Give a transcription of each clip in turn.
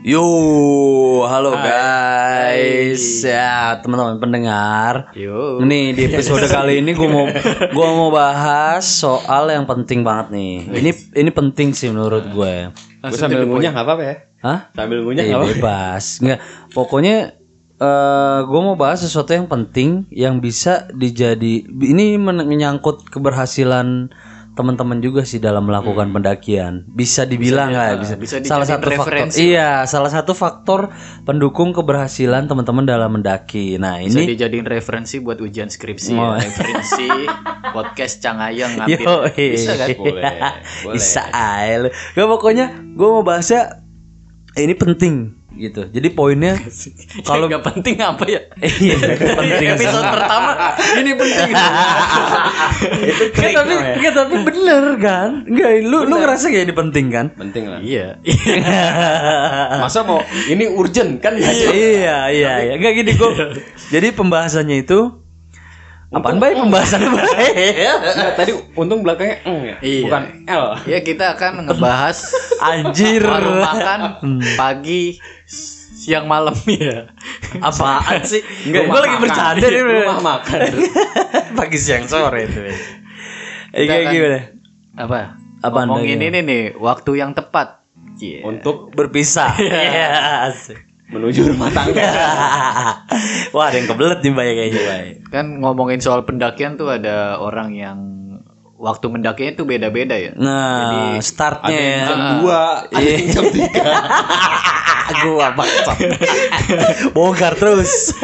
Yo, halo guys. Ya, teman-teman pendengar. Yo. Nih di episode kali ini gue mau gua mau bahas soal yang penting banget nih. Ini ini penting sih menurut gue. Gue sambil ngunyah nggak apa-apa ya? Hah? Sambil ngunyah Iya nggak apa-apa. bebas. Nggak, pokoknya eh gue mau bahas sesuatu yang penting yang bisa dijadi ini men- menyangkut keberhasilan teman-teman juga sih dalam melakukan pendakian. Bisa dibilang nggak? Bisa, bisa salah dijadiin satu faktor. Iya, salah satu faktor pendukung keberhasilan teman-teman dalam mendaki. Nah, Bisa ini dijadiin referensi buat ujian skripsi Oh. ya. Referensi podcast Cangayang ngambil. Yo, Bisa kan? Boleh, boleh. Bisa lu. Gak pokoknya gue mau bahasnya ini penting gitu. Jadi poinnya Kalau nggak penting apa ya? iya penting. Episode pertama ini penting. Nggak, tapi nggak, tapi bener kan? Enggak, lu lu ngerasa kayak ini penting kan? Penting lah. iya. Masa mau ini urgent kan? iya, iya, iya. Enggak gini kok. Jadi pembahasannya itu apaan baik pembahasannya baik? Nggak, tadi untung belakangnya eng ya, Iya. bukan L. Ya kita akan ngebahas Anjir. warung makan pagi, siang, malam ya. Apaan sih? Enggak, gue lagi bercanda nih. Rumah makan. Pagi siang sore itu. Kita kayak gimana? Apa? Apaan Ngomongin ini nih, waktu yang tepat. Iya. Untuk Berpisah. Iya. Menuju rumah tangga. Wah, ada yang kebelet nih Mbak ya kayaknya, Mbak. Kan ngomongin soal pendakian tuh ada orang yang waktu mendakinya tuh beda-beda ya. Nah, startnya Ada yang ya. jam dua, ada yang jam tiga. gua bangsat. Bongkar terus.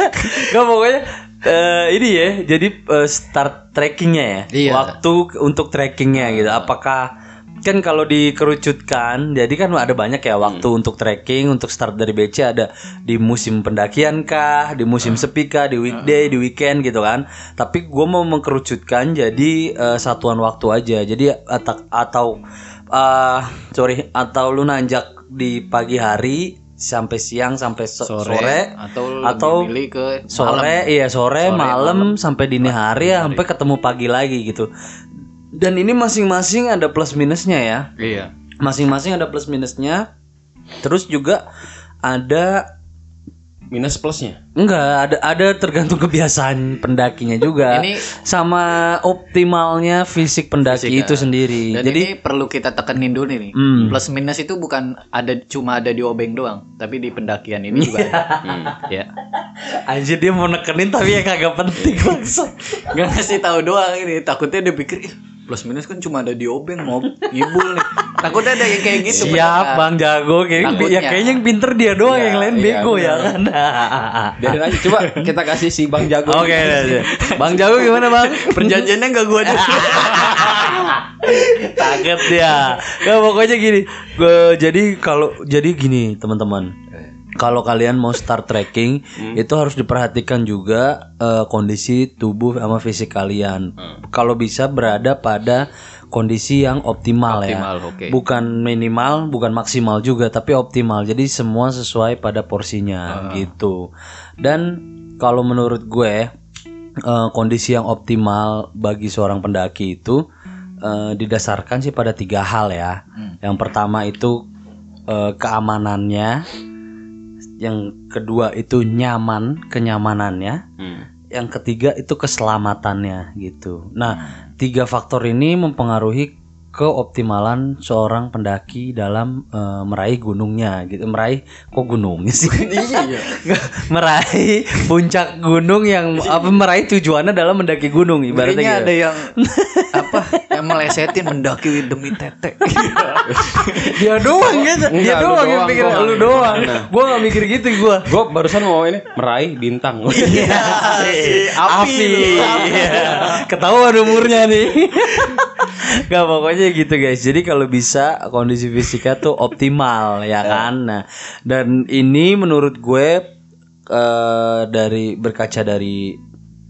Gak pokoknya eh, ini ya, jadi eh, start trackingnya ya. Iya. Waktu untuk trackingnya gitu. Apakah kan kalau dikerucutkan, jadi kan ada banyak ya waktu untuk trekking, untuk start dari BC ada di musim pendakian kah, di musim sepi kah, di weekday, di weekend gitu kan. Tapi gue mau mengkerucutkan jadi eh, satuan waktu aja. Jadi atau atau eh, sorry atau lu nanjak di pagi hari sampai siang sampai so- sore, atau atau milih ke sore iya sore, malam, sampai dini hari ya sampai ketemu pagi lagi gitu dan ini masing-masing ada plus minusnya ya Iya. masing-masing ada plus minusnya terus juga ada Minus plusnya. enggak ada ada tergantung kebiasaan pendakinya juga Ini- sama optimalnya fisik pendaki Fisik, itu ya. sendiri Dan jadi ini perlu kita tekenin dulu nih. Hmm. Plus minus itu bukan ada cuma ada di obeng doang, tapi di pendakian ini juga ada. Hmm. ya. anjir dia mau nekenin tapi ya kagak penting bangsa Gak ngasih tahu doang ini, takutnya dia pikir "Ih, plus minus kan cuma ada di obeng mau ngibul nih. Takutnya ada yang kayak gitu. Siap. Bang Jago kayaknya ya kayaknya yang pinter dia doang Iya, yang lain iya, bego ya benar. kan. Biarin aja coba kita kasih si Bang Jago. Oke, deh, deh. Bang Jago gimana Bang? Perjanjiannya gak gua dulu. Takut dia. Gak pokoknya gini. Gue jadi kalau jadi gini teman-teman. Kalau kalian mau start trekking itu harus diperhatikan juga eh, kondisi tubuh sama fisik kalian. Kalau bisa berada pada kondisi yang optimal, Optimal, ya. oke. Bukan minimal, bukan maksimal juga, tapi optimal. Jadi semua sesuai pada porsinya gitu. Dan kalau menurut gue eh, kondisi yang optimal bagi seorang pendaki itu eh, didasarkan sih pada tiga hal ya. Yang pertama itu eh, keamanannya, yang kedua itu nyaman, kenyamanannya, Hmm. yang ketiga itu keselamatannya gitu. Nah, tiga faktor ini mempengaruhi keoptimalan seorang pendaki dalam eh, meraih gunungnya gitu. Meraih kok gunungnya sih? iya. Nggak, meraih puncak gunung yang apa meraih tujuannya dalam mendaki gunung ibaratnya gitu. ada yang apa yang melesetin mendaki demi tete. dia doang gitu. Dia Enggak, lu doang yang doang, mikir gua lu doang. mikir. Gua gak mikir gitu gua. Gue barusan mau ini meraih bintang. Iya, api lu. Iya. Ketahuan umurnya nih. Gak pokoknya gitu guys. Jadi kalau bisa kondisi fisiknya tuh optimal ya kan. Nah, dan ini menurut gue eh, dari berkaca dari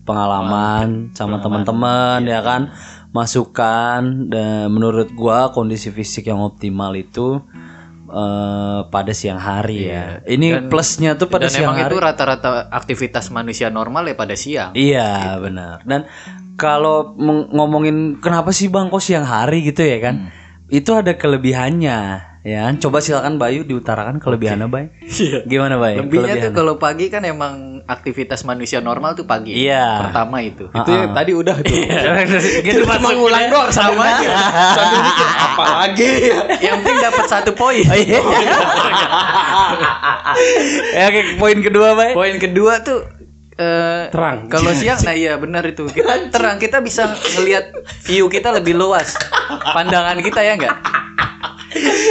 pengalaman sama teman-teman ya kan masukan dan menurut gua kondisi fisik yang optimal itu eh, pada siang hari ya. Ini plusnya tuh pada Dan siang emang hari. itu rata-rata aktivitas manusia normal ya pada siang. Iya benar. Dan kalau ngomongin kenapa sih bang kok siang hari gitu ya kan? Itu ada kelebihannya Ya, coba silakan Bayu diutarakan kelebihannya, Bay. Gimana, Bay? Lebihnya tuh kalau pagi kan emang aktivitas manusia normal tuh pagi. Iya. Pertama itu. Itu yang tadi udah tuh. gitu Cuma ngulang doang sama aja. Sambil mikir apa lagi ya. Yang penting dapat satu poin. Oh, iya. ya, oke, poin kedua, Bay. Poin kedua tuh eh Terang. Kalau siang, nah iya benar itu. Kita terang, kita bisa ngelihat view kita lebih luas. Pandangan kita ya enggak?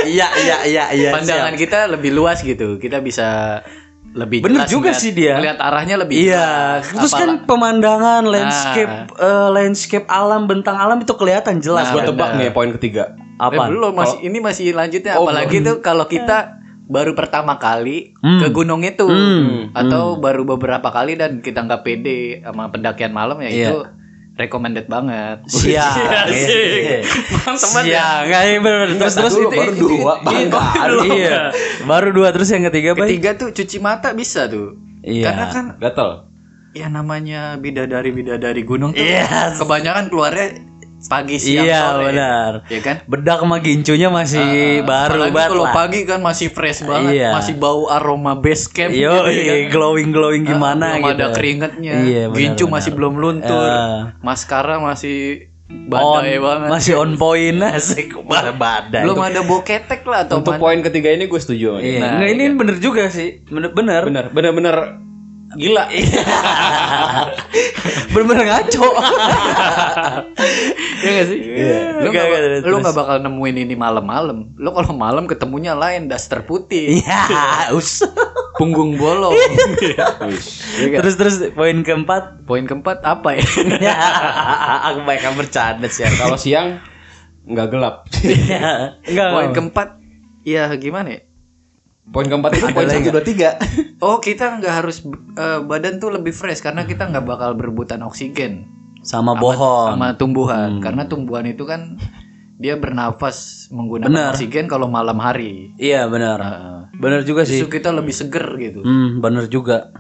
Iya, iya, iya, iya. Pandangan kita lebih luas gitu. Kita bisa lebih Bener jelas juga ngeliat- sih dia. Lihat arahnya lebih Iya, jelas. terus kan Apalagi- pemandangan, landscape, Nah. eh, landscape alam, bentang alam itu kelihatan jelas. Nah, Gua kan? tebak nih poin ketiga. Eh, Apa? belum masih ini masih lanjutnya Oh, apalagi tuh kalau kita baru pertama kali Hmm. ke gunung itu Hmm. atau baru beberapa kali dan kita nggak pede sama pendakian malam ya Iya. itu recommended banget. Siang. Iya, Siang. Nggak, iya. Terus terus dulu, itu- baru itu- dua, Baru. Iya. Baru dua terus yang ketiga, Bay. Ketiga tuh cuci mata bisa tuh. Iya. Karena kan Gatel. ya namanya bidadari bidadari gunung tuh Iya. kebanyakan keluarnya pagi siang Iya, sore. benar. Ya kan? Bedak sama gincunya masih baru Apalagi banget kalau lah. pagi kan masih fresh banget, Iya. masih bau aroma base camp Yo, gitu ya kan. glowing glowing gimana belum gitu. ada keringetnya Iya, benar, gincu benar. masih belum luntur Ya. maskara masih on, badai banget masih on point asik Ba- badai. belum ada boketek lah atau Untuk poin ketiga ini gue setuju. Iya. Nah, Nggak, ini bener juga sih. Bener bener. Bener, bener-bener gila. Bener-bener ngaco. Iya gak sih? Lu Nggak, gak, nggak, lu terus. nggak bakal nemuin ini malam-malam. Lu kalau malam ketemunya lain daster putih, Iya, us. punggung bolong. Iya terus terus poin keempat. Poin keempat apa ya? Ya, aku baikkan bercanda sih. Kalau siang nggak gelap. Enggak. Poin keempat, ya gimana ya? Poin keempat itu poin lagi satu dua tiga. Oh kita nggak harus eh, badan tuh lebih fresh karena kita nggak bakal berebutan oksigen sama sama- bohong. sama tumbuhan karena tumbuhan itu kan dia bernafas menggunakan Benar. oksigen kalau malam hari. Iya benar. Heeh. Benar juga sih. Justru kita lebih seger gitu. Hmm, benar juga.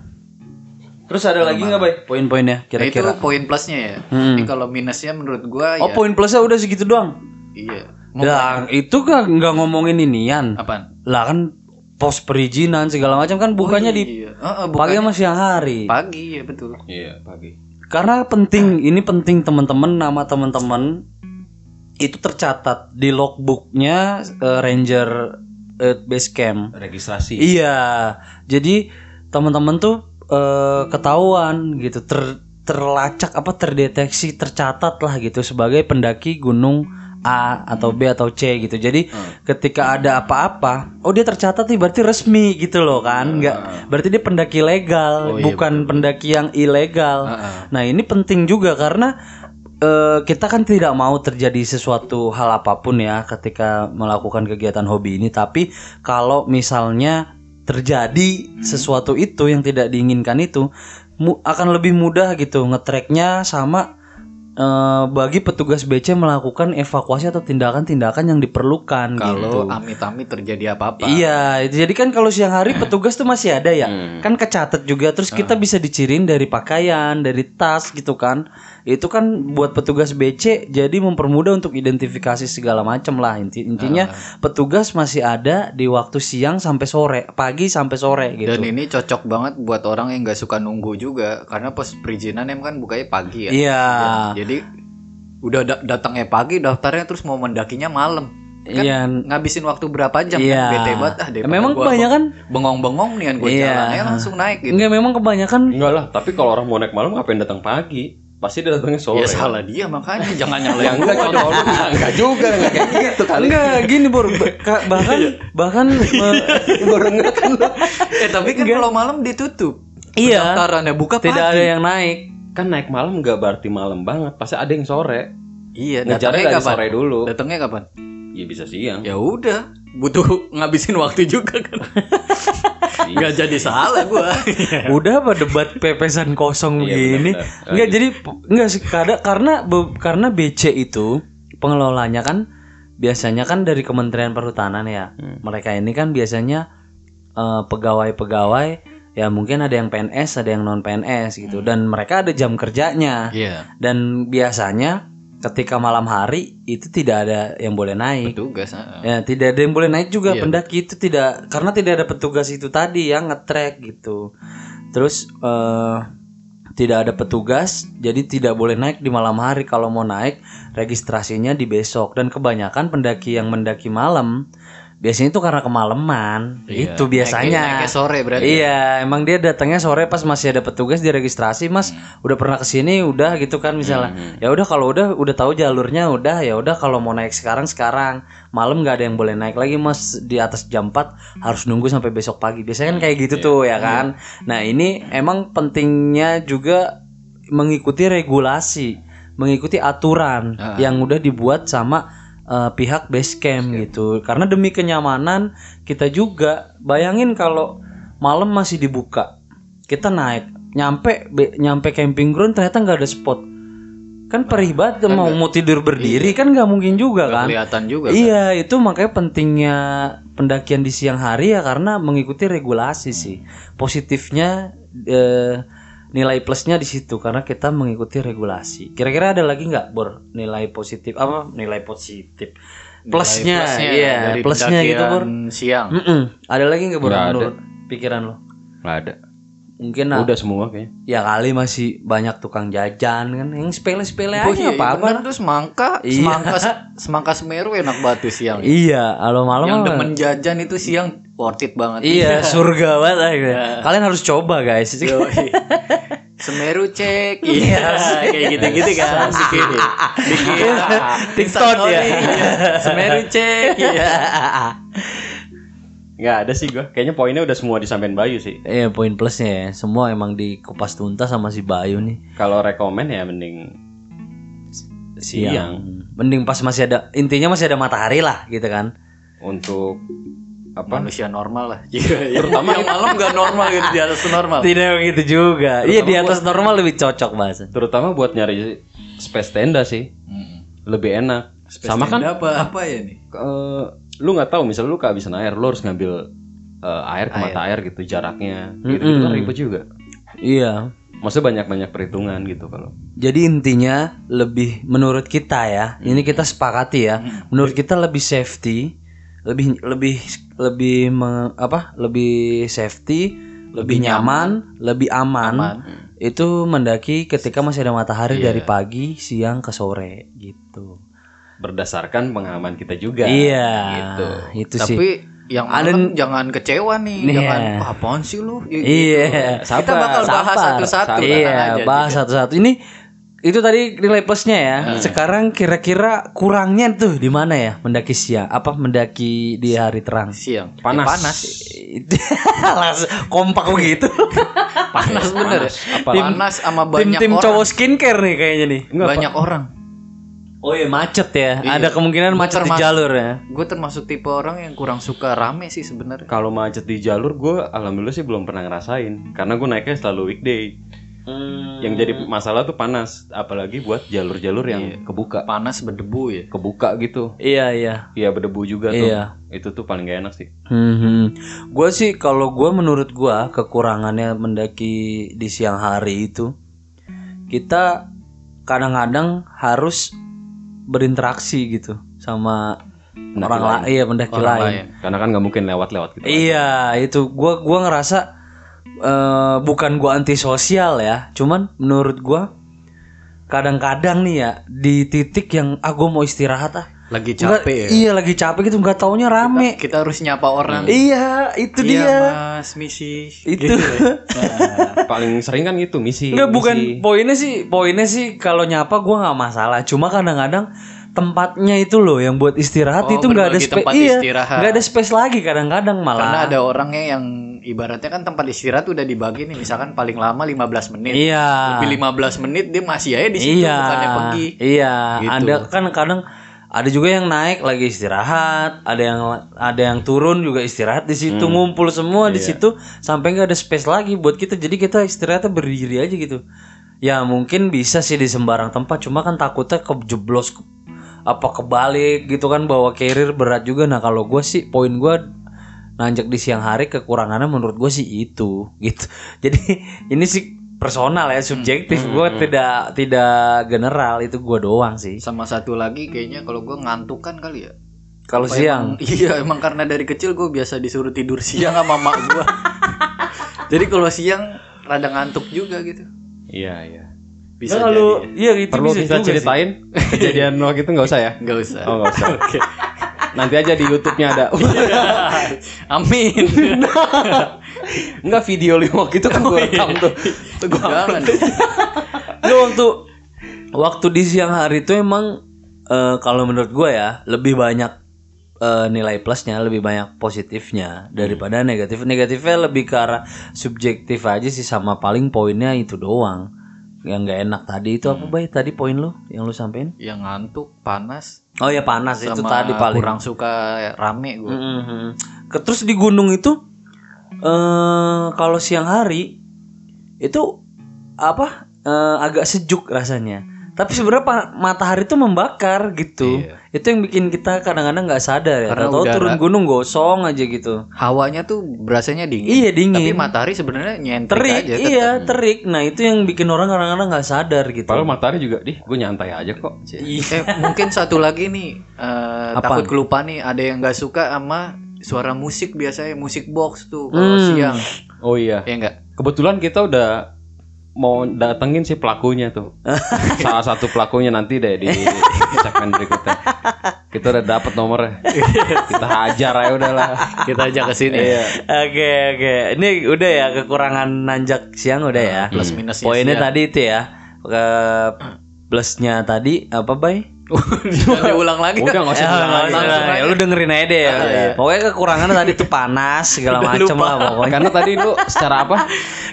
Terus ada lagi nggak, Bay? Poin-poinnya Nah, itu kira-kira. poin plusnya ya. Hmm. Tapi kalau minusnya menurut gua Oh, ya poin plusnya udah segitu doang. iya. Lah, itu kan nggak ngomongin inian. apaan? Lah kan pos perizinan segala macam kan bukannya di Iya. Heeh, pagi bukannya sama siang hari. pagi ya betul. Iya pagi. Karena penting, ini penting teman-teman nama teman-teman itu tercatat di logbooknya eh, Ranger eh, Base Camp. Registrasi. Iya, jadi teman-teman tuh eh, ketahuan gitu, ter terlacak apa terdeteksi, tercatat lah gitu sebagai pendaki gunung A atau B atau C gitu. Jadi ketika ada apa-apa, oh dia tercatat nih berarti resmi gitu loh kan? Enggak, berarti dia pendaki legal, bukan pendaki yang ilegal. Nah, ini penting juga karena eh, kita kan tidak mau terjadi sesuatu hal apa pun ya ketika melakukan kegiatan hobi ini tapi kalau misalnya terjadi sesuatu itu yang tidak diinginkan itu mu- akan lebih mudah gitu ngetracknya sama eh, bagi petugas BC melakukan evakuasi atau tindakan-tindakan yang diperlukan gitu. Kalau amit-amit terjadi apa-apa. Iya, itu jadi kan kalau siang hari petugas tuh masih ada ya. Kan kecatat juga terus kita bisa dicirin dari pakaian, dari tas gitu kan. Itu kan buat petugas BC jadi mempermudah untuk identifikasi segala macam lah. Inti intinya petugas masih ada di waktu siang sampai sore, pagi sampai sore gitu. Dan ini cocok banget buat orang yang nggak suka nunggu juga karena pos perizinan em kan bukanya pagi ya. Iya. Jadi udah da- datangnya pagi daftarnya terus mau mendakinya malam. Kan Iya. ngabisin waktu berapa jam Iya. kan bete banget ah daripada Memang gua kebanyakan- bengong-bengong nih kan gue Iya. jalan aja langsung naik gitu. Enggak memang kebanyakan Enggak lah, tapi kalau orang mau naik malam ngapain datang pagi? Pasti dia datangnya sore. Ya salah dia makanya jangan Ya nyalain enggak gua dong. enggak juga, enggak kayak gitu kali. Enggak gini Bor Ba- ka- bahkan bahkan eh, Baru enggak kan. Eh tapi kan kalau malam ditutup. Iya. Pendaftarannya buka pagi. tidak ada yang naik. Kan naik malam enggak berarti malam banget, pasti ada yang sore. Iya, datangnya kapan? sore dulu. Datangnya kapan? Ya bisa siang. Ya udah, butuh ngabisin waktu juga kan. Nggak jadi salah gua. Udah apa debat pepesan kosong Iya, begini? Enggak jadi enggak sih karena be- karena BC itu pengelolanya kan biasanya kan dari Kementerian Perhutanan ya. Hmm. Mereka ini kan biasanya eh, pegawai-pegawai ya mungkin ada yang PNS, ada yang non PNS gitu Hmm. dan mereka ada jam kerjanya. Iya. Dan biasanya ketika malam hari itu tidak ada yang boleh naik. Petugas. ah. Ya, tidak ada yang boleh naik juga Iya. pendaki itu tidak karena tidak ada petugas itu tadi yang ngetrek gitu. Terus eh tidak ada petugas, jadi tidak boleh naik di malam hari. Kalau mau naik, registrasinya di besok. Dan kebanyakan pendaki yang mendaki malam biasanya itu karena kemalaman. Iya. Itu biasanya. Naiknya- naiknya sore berarti. Iya, emang dia datangnya sore pas masih ada petugas di registrasi, Mas. Udah pernah ke sini, udah gitu kan misalnya. Ya udah kalau udah udah tahu jalurnya, udah ya udah kalau mau naik sekarang sekarang. Malam nggak ada yang boleh naik lagi, Mas. Di atas jam 4 harus nunggu sampai besok pagi. Biasanya kan kayak gitu tuh ya kan. Nah, ini emang pentingnya juga mengikuti regulasi, mengikuti aturan yang udah dibuat sama eh, pihak base camp gitu. Karena demi kenyamanan kita juga bayangin kalau malam masih dibuka. Kita naik, nyampe be- nyampe camping ground ternyata nggak ada spot. Kan perih banget mau mau tidur berdiri kan nggak mungkin juga kan. Kelihatan juga. kan? Iya, itu makanya pentingnya pendakian di siang hari ya karena mengikuti regulasi sih. Positifnya eh, nilai plusnya di situ karena kita mengikuti regulasi. Kira-kira ada lagi nggak Bor nilai positif apa nilai positif? Plusnya, Plusnya iya, dari plusnya gitu Bor. Siang. Mm-mm. Ada lagi nggak Bor ada. menurut pikiran lo? Nggak ada. Mungkin nah, Udah semua kayaknya. ya kali masih banyak tukang jajan kan yang sepele-sepele Oh aja iya, apa apa. bener tuh semangka, Iya. semangka, semangka Semeru enak banget tuh siang. Iya, kalau malam Yang demen jajan itu siang worth it banget. Iya, surga banget lah gitu. Kalian harus coba guys. Yoi. Semeru cek, iya kayak gitu-gitu kan, bikin, bikin TikTok ya. Iya. Semeru cek, iya. Nggak ada sih gua. Kayaknya poinnya udah semua disampaikan Bayu sih. Iya poin plusnya ya Semua emang dikupas tuntas sama si Bayu nih Kalau rekomen ya mending siang Mending pas masih ada Intinya masih ada matahari lah gitu kan untuk apa? Manusia normal lah. Terutama yang malam nggak normal gitu di atas normal. Tidak begitu juga Iya di atas normal lebih cocok bahasa Terutama buat nyari space tenda sih. Lebih enak. Sama kan Tenda apa apa ya nih? eh, lu nggak tahu misalnya lu kehabisan air, lu harus ngambil eh, air ke mata air gitu jaraknya. Gitu, gitu kan ribet juga. Iya Maksudnya banyak-banyak perhitungan gitu kalau. Jadi intinya lebih menurut kita ya Ini kita sepakati ya Menurut kita lebih safety Lebih lebih lebih me- apa lebih safety lebih nyaman, lebih aman, itu mendaki ketika masih ada matahari dari pagi siang ke sore gitu Berdasarkan pengalaman kita juga. iya Gitu. itu sih Tapi yang malam jangan kecewa nih, Iya. jangan "Ah, apaan sih lu? Ya, Iya. gitu. Kita bakal bahas Sabar. satu-satu. Sabar. tenang Iya, aja, bahas gitu. satu-satu. Ini itu tadi nilai plusnya ya. Sekarang kira-kira kurangnya tuh di mana ya mendaki siang? Apa mendaki di hari terang? siang. Panas. Ya, panas. Kompak begitu. Panas bener ya. Panas sama banyak Tim-tim orang. cowok skincare nih kayaknya nih. banyak orang. Oh iya macet ya. Iya. Ada kemungkinan Gua macet di termasuk- jalur ya. Gue termasuk tipe orang yang kurang suka rame sih sebenarnya. Kalau macet di jalur gue alhamdulillah sih belum pernah ngerasain karena gue naiknya selalu weekday. Yang jadi masalah tuh panas, apalagi buat jalur-jalur yang kebuka, Panas berdebu ya. kebuka gitu. Iya iya. Iya berdebu juga tuh. Iya. Itu tuh paling gak enak sih. Hmm, gue sih kalau gue menurut gue kekurangannya mendaki di siang hari itu kita kadang-kadang harus berinteraksi gitu sama orang lain, iya pendaki Orang lain. lain. Karena kan nggak mungkin lewat-lewat gitu. Iya itu gue gua ngerasa eh, bukan gue antisosial ya, cuman menurut gue kadang-kadang nih ya di titik yang ah gue mau istirahat ah. Lagi Nggak- capek ya. Iya lagi capek gitu nggak taunya rame. Kita harus nyapa orang. Iya itu Iya dia. mas misi. Itu. Paling sering kan itu misi. Enggak bukan misi. poinnya sih poinnya sih kalau nyapa gua nggak masalah cuma kadang-kadang tempatnya itu loh yang buat istirahat Oh, itu nggak ada space iya istirahat. nggak ada space lagi kadang-kadang malah Karena ada orangnya yang ibaratnya kan tempat istirahat udah dibagi nih misalkan paling lama 15 menit. iya Lebih 15 menit dia masih aja di situ iya bukannya pergi. iya Gitu. ada kan kadang ada juga yang naik lagi istirahat ada yang ada yang turun juga istirahat di situ Hmm. ngumpul semua Iya. di situ sampai nggak ada space lagi buat kita jadi kita istirahatnya berdiri aja gitu ya mungkin bisa sih di sembarang tempat cuma kan takutnya kejeblos ke- apa kebalik gitu kan bawa carrier berat juga nah kalau gue sih poin gue nanjak di siang hari kekurangannya menurut gue sih itu gitu jadi ini sih personal ya subjektif gue tidak tidak general itu gue doang sih Sama satu lagi kayaknya kalau gue ngantuk kan kali ya. kalau siang emang- iya emang karena dari kecil gue biasa disuruh tidur siang sama mak gue. Jadi kalau siang rada ngantuk juga gitu. Iya iya. Bisa Nah, kalau jadi. iya itu Perlu bisa kita juga sih. ceritain kejadian waktu itu nggak usah ya? Nggak usah. Oh nggak usah. Oke. Nanti aja di YouTube-nya ada. Amin. Enggak video lu waktu itu kan gue rekam tuh. Tuh gua Jangan. Nggak, waktu waktu di siang hari itu emang eh, kalau menurut gue ya lebih banyak eh, nilai plusnya lebih banyak positifnya daripada negatif negatifnya lebih ke arah subjektif aja sih sama paling poinnya itu doang yang nggak enak tadi itu apa baik tadi poin lu yang lu sampein Yang ngantuk, panas, oh ya panas itu sama tadi paling kurang suka rame gue. Mhm. Ke- Terus di gunung itu eh kalau siang hari itu apa eh, agak sejuk rasanya. Tapi sebenarnya matahari itu membakar gitu. Iya. Itu yang bikin kita kadang-kadang nggak sadar ya. Karena Tahu udara- turun gunung gosong aja gitu. Hawanya tuh berasanya dingin. Iya, dingin. Tapi matahari sebenarnya nyentrik Terik, aja. tetap. iya terik. Nah itu yang bikin orang kadang-kadang nggak sadar gitu. Padahal matahari juga, dih, gue nyantai aja kok. Eh, mungkin satu lagi nih eh, Apa? takut kelupaan nih ada yang nggak suka sama suara musik biasanya musik box tuh kalau Hmm. siang Oh iya. ya enggak Kebetulan kita udah mau datengin si pelakunya tuh. Salah satu pelakunya nanti deh di segmen berikutnya. Kita udah dapet nomornya. Kita hajar aja udahlah. kita ajak ke sini Iya. Oke oke. Ini udah ya kekurangan nanjak siang udah ya. plus minusnya Poinnya siang. tadi itu ya. Ke plusnya tadi apa bay? Jangan diulang lagi Udah nggak usah Ya, diulang lagi. ya, lu dengerin aja deh ya. Pokoknya kekurangannya tadi tuh panas segala macem lah pokoknya. Karena tadi lu secara apa?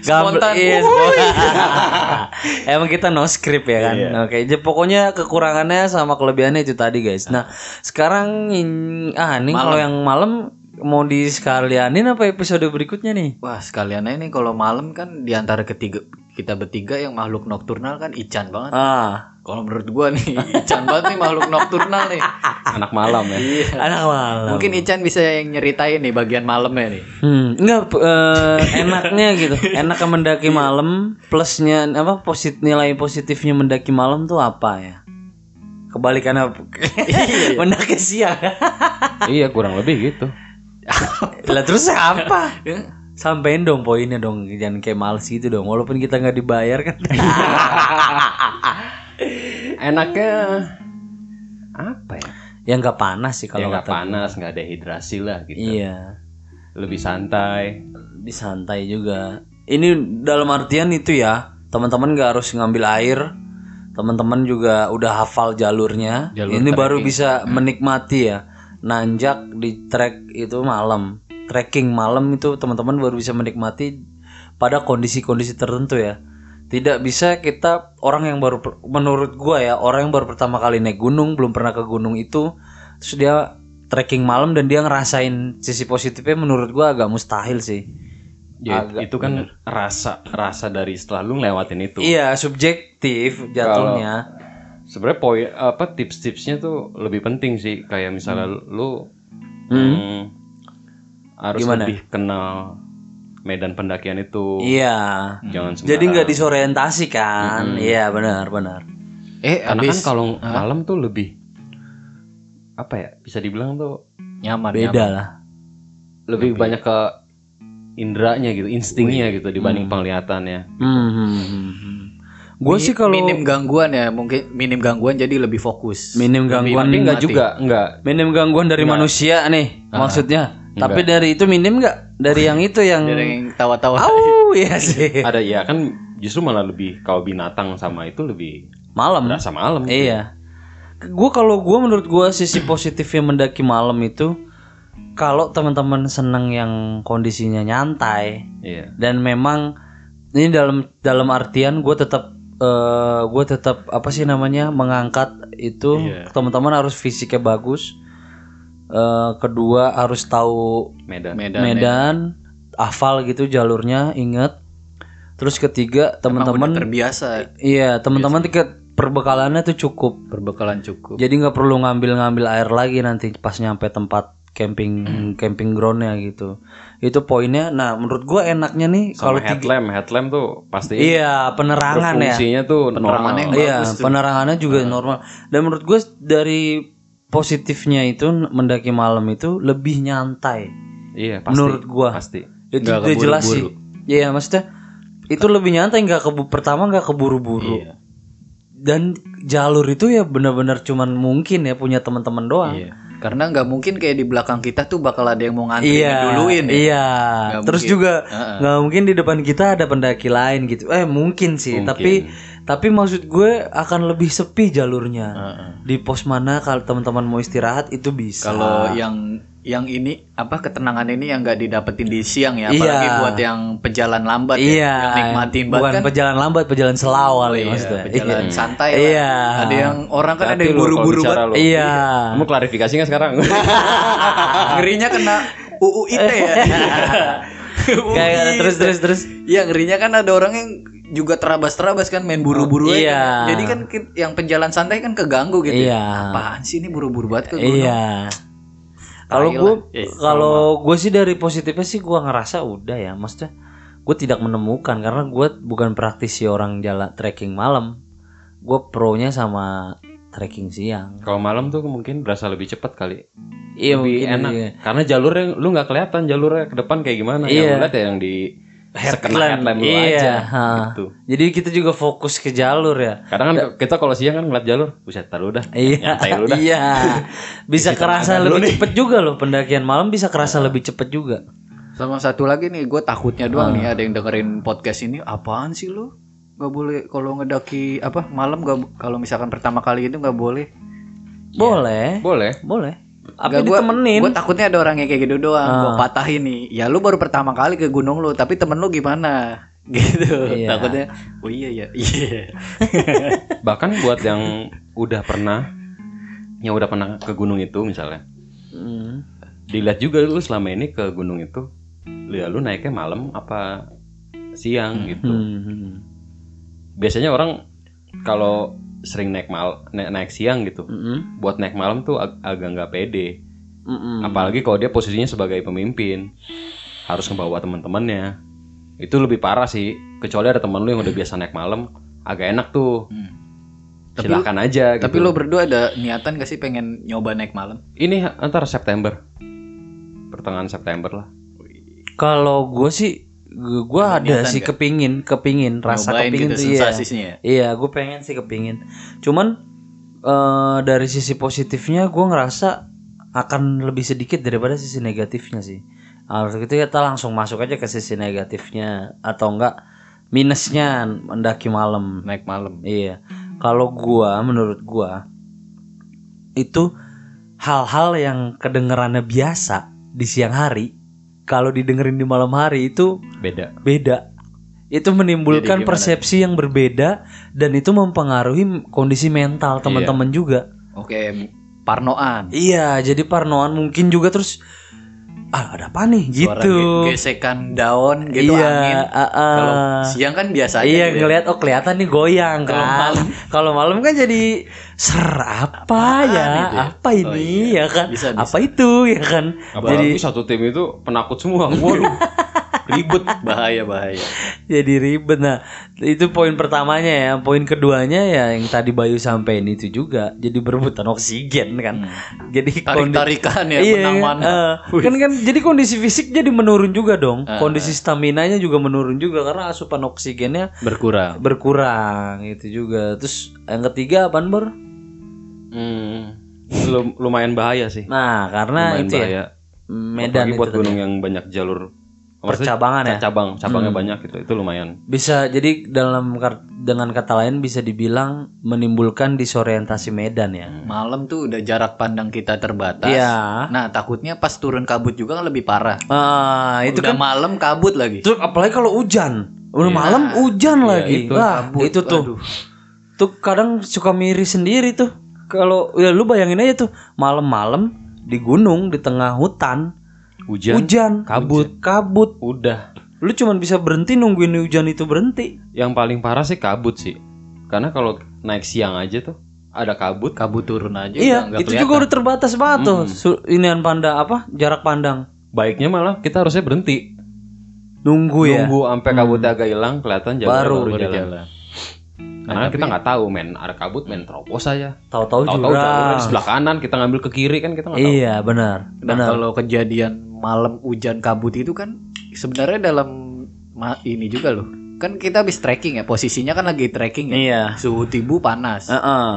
Spontan. iya. Emang kita no script ya kan. Iya. Oke, jadi pokoknya kekurangannya sama kelebihannya itu tadi guys. Nah, sekarang in- ah nih kalau yang malam mau disekalianin apa episode berikutnya nih? wah sekalian aja nih kalau malam kan di antara ketiga kita bertiga yang makhluk nokturnal kan Ican banget Ah, kalau menurut gua nih Ican banget nih makhluk nokturnal nih Anak malam ya. iya anak malam. mungkin Ican bisa yang nyeritain nih bagian malamnya nih Hmm, enggak eh, enaknya gitu. Enaknya mendaki malam plusnya apa posit nilai positifnya mendaki malam tuh apa ya? Kebalikannya mendaki siang. iya kurang lebih gitu. lah terus apa? Sampein dong poinnya dong, jangan kayak males gitu dong. Walaupun kita nggak dibayar kan. Enaknya apa ya? ya nggak panas sih Ya kalau nggak kata gue. panas, nggak ada hidrasi lah gitu. Iya, Lebih santai. di santai juga. Ini dalam artian itu ya, teman-teman nggak harus ngambil air. Teman-teman juga udah hafal jalurnya. Jalur Ini baru trekking. bisa menikmati ya. Nanjak di trek itu malam. Trekking malam itu teman-teman baru bisa menikmati pada kondisi-kondisi tertentu ya. Tidak bisa kita orang yang baru menurut gua ya, orang yang baru pertama kali naik gunung, belum pernah ke gunung itu, terus dia trekking malam dan dia ngerasain sisi positifnya menurut gua agak mustahil sih. Ya, itu kan rasa rasa dari setelah lu ngelewatin itu. Iya, subjektif jatuhnya. Sebenarnya poin apa tips-tipsnya tuh lebih penting sih kayak misalnya lu Hmm. hmm, harus Gimana? lebih kenal medan pendakian itu. Iya. Jangan sembarang. Jadi nggak disorientasi kan? Iya, benar, benar. eh Karena habis kan kalau malam tuh lebih apa ya? Bisa dibilang tuh nyaman Beda lah. lebih banyak ke indranya gitu, instingnya gitu dibanding penglihatannya. Hmm, hmm, hmm, hmm. Gue sih kalau minim gangguan ya mungkin minim gangguan jadi lebih fokus minim gangguan Tapi enggak juga, enggak. minim gangguan dari manusia nih maksudnya. Tapi dari itu minim nggak? Dari yang itu yang Dari yang tawa-tawa Au, iya sih. Ada ya kan justru malah lebih kalau binatang sama itu lebih Malam. berasa malam. Iya. Gue kalau gue menurut gue sisi positifnya mendaki malam itu kalau teman-teman seneng yang kondisinya nyantai Iya. dan memang ini dalam dalam artian gue tetap eh gue tetap apa sih namanya mengangkat itu Iya. teman-teman harus fisiknya bagus. Eh kedua harus tahu Medan. Medan, medan, hafal gitu jalurnya, inget. Terus ketiga teman-teman terbiasa. Iya teman-teman tiket perbekalannya tuh cukup. perbekalan cukup. Jadi nggak perlu ngambil-ngambil air lagi nanti pas nyampe tempat camping camping groundnya gitu. Itu poinnya. Nah menurut gua enaknya nih Kalau kalau tiga headlamp, headlamp tuh pasti iya penerangan ya. fungsinya tuh normal. Penerangannya iya penerangannya juga normal. Dan menurut gue dari positifnya itu mendaki malam itu lebih nyantai Iya, pasti. menurut gua Pasti. itu Nggak udah jelas sih keburu-buru. iya maksudnya itu lebih nyantai nggak kebu pertama nggak keburu-buru Iya. dan jalur itu ya benar-benar cuman mungkin ya punya teman-teman doang Iya. Karena nggak mungkin kayak di belakang kita tuh bakal ada yang mau ngantri Iya, duluin ya. iya. Nggak Terus mungkin. juga nggak mungkin di depan kita ada pendaki lain gitu. Eh mungkin sih, Mungkin. tapi tapi maksud gue akan lebih sepi jalurnya. Heeh. Di pos mana kalau teman-teman mau istirahat itu bisa. Kalau yang yang ini apa ketenangan ini yang nggak didapetin di siang ya, Iya. apalagi buat yang pejalan lambat ya, iya, yang nikmatin banget bukan kan. pejalan lambat, pejalan selawal ya Iya, maksudnya. pejalan Iya. santai lah. Iya. Ada yang orang kan ada Hati yang lu kalau buru-buru banget. Iya. Kamu klarifikasi nggak sekarang? Ngerinya kena UU ITE ya. Kayak terus terus terus. Iya ngerinya kan ada orang yang juga terabas-terabas kan main buru-buru aja Iya. kan. Jadi kan yang pejalan santai kan keganggu gitu. Iya. Apaan sih ini buru-buru banget ke gunung? Iya. Kalau gue. Eh, kalau gue sih dari positifnya sih gue ngerasa udah ya, maksudnya gue tidak menemukan karena gue bukan praktisi orang jalan trekking malam, gue pro-nya sama trekking siang. Kalau malam tuh mungkin berasa lebih cepat kali. Iya lebih mungkin, enak. iya. Karena jalurnya lu nggak kelihatan jalurnya ke depan kayak gimana. Yang Iya. lu lihat ya yang di lu iya, aja. ha. Gitu. Jadi kita juga fokus ke jalur ya. Kadang kan kita kalau siang kan ngeliat jalur, buset taruh dah. Iya, lu dah. iya. Bisa kerasa lebih cepet juga loh pendakian malam bisa kerasa lebih cepet juga. Sama satu lagi nih, gue takutnya doang Ah. nih ada yang dengerin podcast ini. Apaan sih lu? Gak boleh kalau ngedaki apa malam gak kalau misalkan pertama kali itu nggak boleh. Boleh, Boleh. boleh. Apa gua, ditemenin? Gue takutnya ada orang yang kayak gitu doang. Ah. Gue patahin nih. Ya lu baru pertama kali ke gunung lu, tapi temen lu gimana? Gitu. Iya. Takutnya. Oh iya ya. Iya. Bahkan buat yang udah pernah yang udah pernah ke gunung itu misalnya. Hmm. Dilihat juga lu selama ini ke gunung itu. Lu ya lu naiknya malam apa siang gitu. Hmm. Biasanya orang kalau sering naik mal naik, naik siang gitu. Hmm. Buat naik malam tuh ag- agak nggak pede. Hmm. Apalagi kalau dia posisinya sebagai pemimpin. Harus ngebawa teman-temannya. Itu lebih parah sih. Kecuali ada teman lu yang udah biasa naik malam, agak enak tuh. Hmm. Tapi Silakan aja gitu. Tapi lu berdua ada niatan gak sih pengen nyoba naik malam? Ini antar September. Pertengahan September lah. Kalau gue sih, gue ada sih nggak? kepingin, kepingin, rasa Nyobain kepingin gitu tuh iya. sensasinya ya? Iya, gue pengen sih kepingin. Cuman eh dari sisi positifnya gue ngerasa akan lebih sedikit daripada sisi negatifnya sih. Harus itu kita langsung masuk aja ke sisi negatifnya atau enggak minusnya mendaki malam. Naik malam. Iya. Kalau gua menurut gua itu hal-hal yang kedengerannya biasa di siang hari kalau didengerin di malam hari itu Beda. beda. Itu menimbulkan persepsi yang berbeda dan itu mempengaruhi kondisi mental teman-teman juga. Oke, parnoan. Iya, jadi parnoan mungkin juga terus ah ada apa nih Suara gitu. ge- gesekan daun gitu iya, angin. ah. Kalau siang kan biasa aja. Iya gitu ya. ngelihat oh kelihatan nih goyang Kalau kan. malam. Kalau malam kan jadi ser apa ya? gitu ya? Apa ini Oh, iya. ya kan? Bisa, bisa. Apa itu ya kan? Apalagi satu tim itu penakut semua. Waduh. Ribet. bahaya bahaya. Jadi ribet. Nah, itu poin pertamanya ya. Poin keduanya ya yang tadi Bayu sampein itu juga. Jadi berebutan oksigen kan. Jadi kondi- Tarik-tarikan ya Iya, menang mana. eh, kan kan jadi kondisi fisik jadi menurun juga dong. Eh, Kondisi stamina nya juga menurun juga karena asupan oksigennya Berkurang. berkurang itu juga. Terus yang ketiga apaan Bor? Hmm. Lum- lumayan bahaya sih. Nah, karena lumayan itu ya bahaya. Medan Apalagi itu buat tadi. gunung yang banyak jalur percabangan ya. cabang, cabangnya Hmm. banyak gitu. Itu lumayan. Bisa jadi dalam dengan kata lain bisa dibilang menimbulkan disorientasi medan ya. Malam tuh udah jarak pandang kita terbatas. Iya. Nah, takutnya pas turun kabut juga kan lebih parah. Ah, itu udah kan malam kabut lagi. Terus apalagi kalau hujan. Udah Iya. malam hujan Iya, lagi. itu, Wah, kabut. itu tuh. Waduh. Tuh kadang suka miris sendiri tuh. Kalau ya lu bayangin aja tuh malam-malam di gunung di tengah hutan, Hujan. hujan, kabut, kabut. Udah. Lu cuman bisa berhenti nungguin hujan itu berhenti. Yang paling parah sih kabut sih. Karena kalau naik siang aja tuh ada kabut kabut turun aja Iya, udah itu kelihatan. juga udah terbatas banget tuh. Su- inian panda apa? Jarak pandang. baiknya malah kita harusnya berhenti Nunggu ya. nunggu sampai kabutnya agak hilang kelihatan jalan Baru, baru, baru jalan. jalan. Karena kita nggak tahu men ada kabut men terobos aja. Tahu-tahu Tahu-tahu jalurnya di sebelah kanan kita ngambil ke kiri kan kita nggak tahu. Iya, benar. Nah, Benar. kalau kejadian malam hujan kabut itu kan sebenarnya dalam ini juga loh. Kan kita habis trekking ya, posisinya kan lagi trekking ya. Iya. Suhu tubuh panas, Heeh.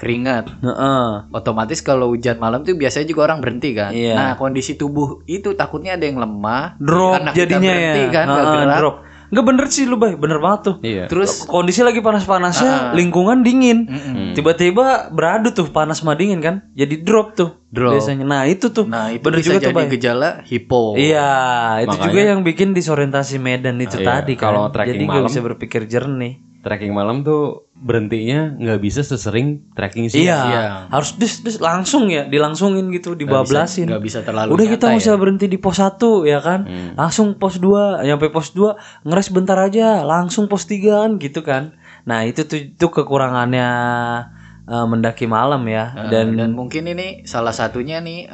keringat. Heeh. Otomatis kalau hujan malam tuh biasanya juga orang berhenti kan. Iya. Nah, kondisi tubuh itu takutnya ada yang lemah, Drop karena kita jadinya berhenti ya. kan, Heeh, gerak. drop. Enggak bener sih lu, Bay. Bener banget tuh. Iya. Terus Kondisi lagi panas-panasnya, lingkungan dingin. Tiba-tiba beradu tuh panas sama dingin kan. Jadi drop tuh Drop. biasanya. Nah, itu tuh. Nah, itu bener bisa juga tuh, jadi Bay. gejala hipo. Iya, itu Makanya- juga yang bikin disorientasi medan itu Iya, tadi kan. kalau trekking Jadi malam- bisa berpikir jernih. Trekking malam tuh berhentinya nggak bisa sesering trekking siang. Iya, Iya. harus dis, dis langsung ya, dilangsungin gitu, dibablasin. Nggak bisa terlalu Udah kita nggak ya. usah berhenti di pos 1 ya kan. Hmm. Langsung pos 2, nyampe pos 2 ngeres bentar aja, langsung pos 3 kan gitu kan. Nah, itu tuh itu kekurangannya eh, mendaki malam ya. Eh, dan, dan mungkin ini salah satunya nih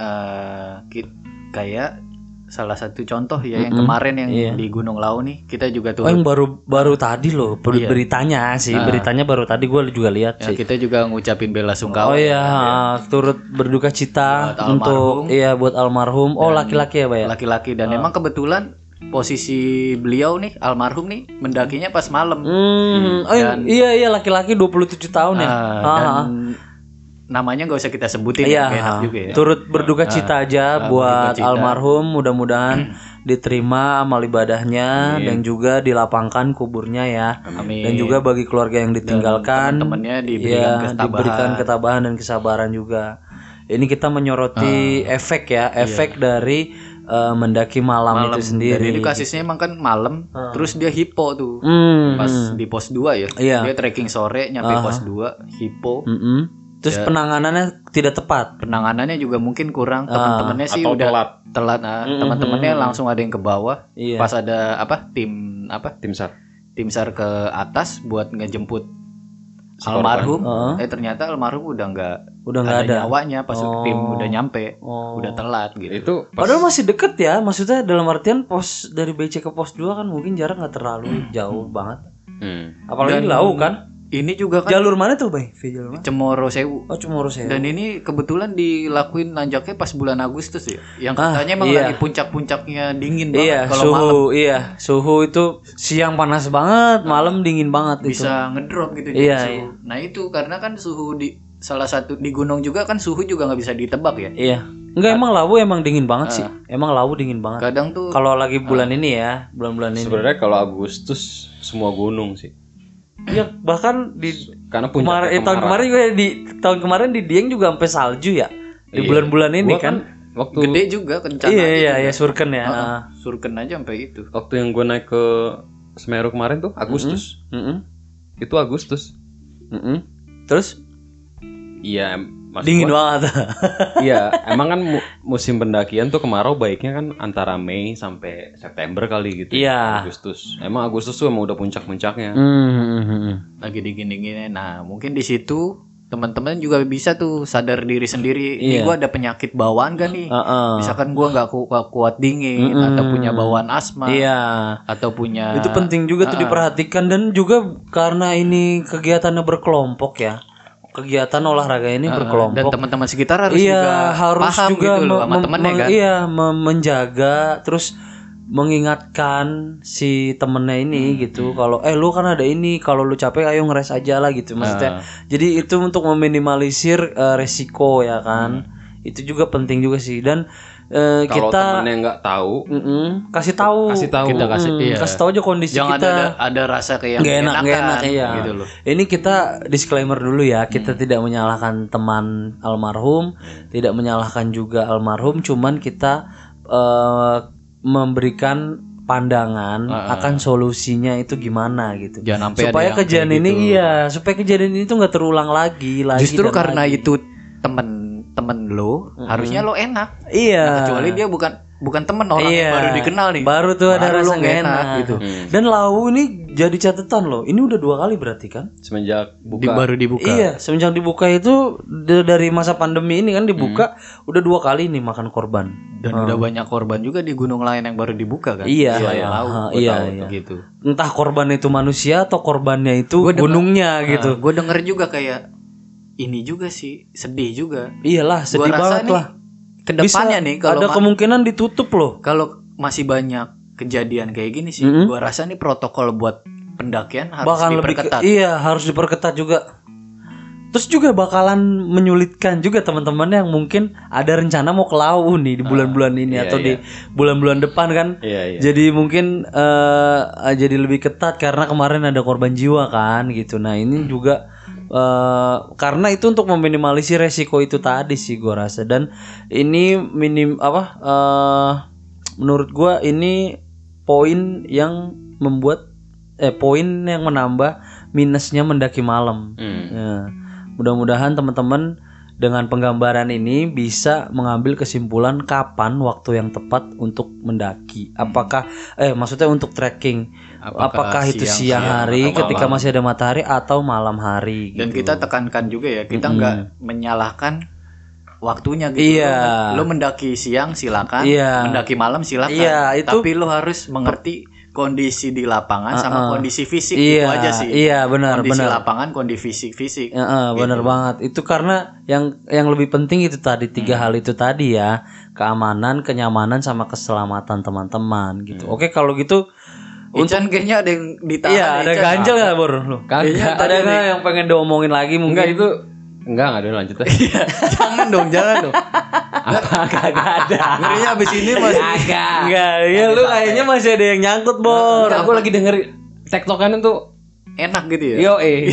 ki- kayak salah satu contoh ya yang kemarin yang Iya. di Gunung Lau nih kita juga oh, tuh yang baru baru tadi loh ber- Iya. beritanya sih, Ah. beritanya baru tadi gue juga lihat ya, sih. kita juga ngucapin bela Oh sungkawa iya, turut berduka cita Buat untuk almarhum. iya buat almarhum. Oh laki-laki ya, Pak ya? laki-laki dan emang kebetulan posisi beliau nih almarhum nih mendakinya pas malam Hmm, oh iya iya laki-laki 27 tahun ya. Ah, dan ah. Namanya nggak usah kita sebutin Iya, ya nggak enak juga ya turut berduka cita aja ah, buat cita. almarhum. Mudah-mudahan diterima amal ibadahnya dan juga dilapangkan kuburnya ya. Amin. Dan juga bagi keluarga yang ditinggalkan, teman-temannya diberikan ya, ketabahan. diberikan ketabahan dan kesabaran juga. Ini kita menyoroti Ah. efek ya, Iya. efek dari eh, mendaki malam, itu dan sendiri. ini kasusnya emang kan malam terus dia hipo tuh Hmm, pas di pos 2 ya Iya. dia trekking sore nyampe pos 2 hipo mm-mm. Terus Ya. penanganannya tidak tepat. penanganannya juga mungkin kurang teman-temannya sih Atau udah telat telat nah, teman-temannya langsung ada yang ke bawah Iya. pas ada apa tim apa tim sar. tim sar ke atas buat ngejemput Si almarhum Heeh. eh ternyata almarhum udah nggak Udah nggak ada. nyawanya pas tim udah nyampe Oh. udah telat gitu Itu pas Padahal masih deket ya, maksudnya dalam artian pos dari BC ke pos 2 kan mungkin jarak nggak terlalu jauh banget. hmm. Apalagi Dan- lau kan. Ini juga kan Jalur mana tuh, Bay? Jalur mana? Cemoro Sewu Oh, urus ya. dan ini kebetulan dilakuin nanjaknya pas bulan Agustus ya yang Ah, katanya emang iya. lagi puncak-puncaknya dingin Iya, banget kalau suhu, malam iya, suhu itu siang panas banget, malam dingin banget itu. bisa ngedrop gitu Iya, suhu. Nah itu karena kan suhu di salah satu di gunung juga kan suhu juga nggak bisa ditebak ya. Iya. Enggak emang lawu emang dingin banget sih. Emang lawu dingin banget. Kadang tuh Kalau lagi bulan ini ya, bulan-bulan ini. Sebenarnya kalau Agustus semua gunung sih. Iya, bahkan di Karena kemarin puncaknya eh, tahun kemarin gue di tahun kemarin di Dieng juga sampai salju ya. Di Iya. bulan-bulan ini Gua kan. waktu gede juga kencang Iya iya juga. iya surken ya. Heeh, surken aja sampai itu. waktu yang gue naik ke Semeru kemarin tuh Agustus. Heeh. Itu Agustus. Heeh. Terus Iya, maksud dingin gua- banget. Iya, emang kan mu- musim pendakian tuh kemarau baiknya kan antara Mei sampai September kali gitu. Iya. Agustus. Emang Agustus tuh emang udah puncak-puncaknya. Hmm. Lagi dingin-dinginnya. Nah, mungkin di situ teman-teman juga bisa tuh sadar diri sendiri. Ini Iya. gua ada penyakit bawaan kan nih. Heeh. Misalkan gua nggak ku- kuat dingin atau punya bawaan asma Iya. atau punya Itu penting juga tuh diperhatikan dan juga karena ini kegiatannya berkelompok ya. Kegiatan olahraga ini dan berkelompok. teman-teman sekitar harus iya, juga harus paham juga gitu loh sama temennya kan. Iya, menjaga terus mengingatkan si temennya ini Hmm, gitu. Kalau eh lu kan ada ini, kalau lu capek ayo ngeres aja lah gitu maksudnya. Jadi itu untuk meminimalisir eh, resiko ya kan. Itu juga penting juga sih dan eh, Kalau kita temennya nggak tahu, Mm-mm, kasih tahu kasih tahu. Kita kasih Mm, iya. kasih tahu aja kondisi Jangan kita ada ada rasa kayak nggak enak nggak enak iya gitu loh. ini kita disclaimer dulu ya kita tidak menyalahkan teman almarhum tidak menyalahkan juga almarhum cuman kita eh, memberikan pandangan akan solusinya itu gimana gitu Jangan sampai supaya kejadian ini gitu. iya supaya kejadian ini tuh nggak terulang lagi lagi Justru dan karena lagi. itu temen temen lo harusnya lo enak. iya Kecuali dia bukan bukan temen orang Iya. yang baru dikenal nih. Baru tuh ada Baru rasa nggak nggak enak, enak gitu. Hmm. Dan lau ini jadi catatan loh. Ini udah dua kali berarti kan? Semenjak Di, buka baru dibuka. Iya, semenjak dibuka itu dari masa pandemi ini kan dibuka udah dua kali nih makan korban. Dan udah banyak korban juga di gunung lain yang baru dibuka kan. Iya, Selain iya. Ah, gua iya, tahu iya. gitu. Entah korban itu manusia atau korbannya itu Gua denger- gunungnya gitu. gue denger juga kayak ini juga sih sedih juga. Iyalah, sedih Gua banget nih lah. Ke depannya Bisa, nih kalau ada kemungkinan ditutup loh. kalau masih banyak kejadian kayak gini sih, Mm-mm. gua rasa nih protokol buat pendakian harus Bahkan lebih ke- diperketat. iya, harus diperketat juga. Terus juga bakalan menyulitkan juga teman-teman yang mungkin ada rencana mau ke Lau nih di bulan-bulan ini iya, atau di bulan-bulan depan kan. Iya, iya. Jadi mungkin eh jadi lebih ketat karena kemarin ada korban jiwa kan gitu. Nah, ini juga eh karena itu untuk meminimalisir resiko itu tadi sih gua rasa dan ini minim apa eh menurut gua ini poin yang membuat eh poin yang menambah minusnya mendaki malam. Hmm. Ya. Mudah-mudahan teman-teman dengan penggambaran ini bisa mengambil kesimpulan kapan waktu yang tepat untuk mendaki. Apakah eh maksudnya untuk trekking. Apakah, Apakah itu siang, siang, hari ketika masih ada matahari atau malam hari Dan gitu. kita tekankan juga ya, kita nggak menyalahkan waktunya gitu. Iya. Lo, lo mendaki siang silakan, Iya. mendaki malam silakan. Iya, itu- Tapi lo harus mengerti kondisi di lapangan sama kondisi fisik Iya, itu aja sih. iya, benar, kondisi benar. lapangan, kondisi fisik fisik. Ya, eh, bener banget. Itu karena yang yang lebih penting itu tadi tiga hal itu tadi ya, keamanan, kenyamanan sama keselamatan teman-teman gitu. Oke, kalau gitu Ican kayaknya ada yang ditahan. iya ada ganjel nggak Bor? Lu? Kagak. Ada yang pengen diomongin lagi mungkin? Enggak itu enggak enggak ada lanjut aja. Iya, jangan dong, jangan dong. Apa kagak ada. Ngerinya abis ini masih Kagak. Enggak, ya lu kayaknya masih ada yang nyangkut, Bor. Aku lagi denger tektokan itu enak gitu ya. yo eh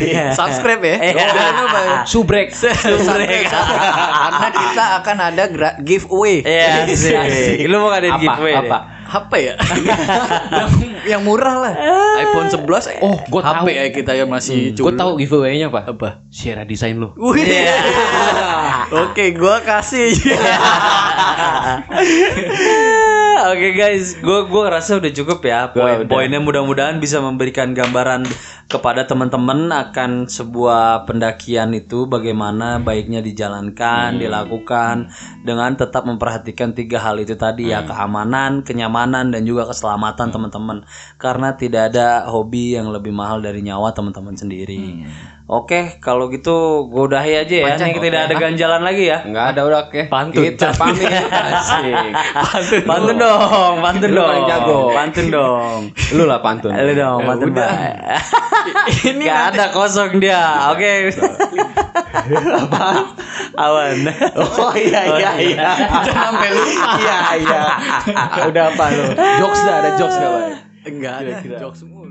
Iya. Subscribe ya. Jangan lupa ya. subrek. Subscribe. Karena kita akan ada giveaway. Iya, sih. Lu mau ngadain Apa? giveaway deh? Apa? HP ya? yang, yang murah lah. iPhone 11. Oh, gua HP tahu. ya kita yang masih Gue tahu giveaway-nya apa? Apa? Sierra Design lo. Wih. Oke, gua kasih. Oke guys, gue gua ngerasa udah cukup ya. Poin-poinnya mudah-mudahan bisa memberikan gambaran kepada teman-teman akan sebuah pendakian itu bagaimana baiknya dijalankan, dilakukan dengan tetap memperhatikan tiga hal itu tadi ya keamanan, kenyamanan dan juga keselamatan teman-teman. Karena tidak ada hobi yang lebih mahal dari nyawa teman-teman sendiri. Oke, kalau gitu gue udahi aja ya. Nih tidak ada ganjalan lagi ya. Enggak ada udah oke. Pantun. Kita pamit. Asik. Pantun dong, pantun Lu dong. paling jago. Pantun dong. Lu lah pantun. Lu dong, pantun udah. Ini Gak ada kosong dia. Oke. Apa? Awan. Oh iya iya iya. Jangan sampai lupa. Iya iya. Udah apa lu? Jokes dah ada jokes gak, Bang? Enggak ada jokes semua.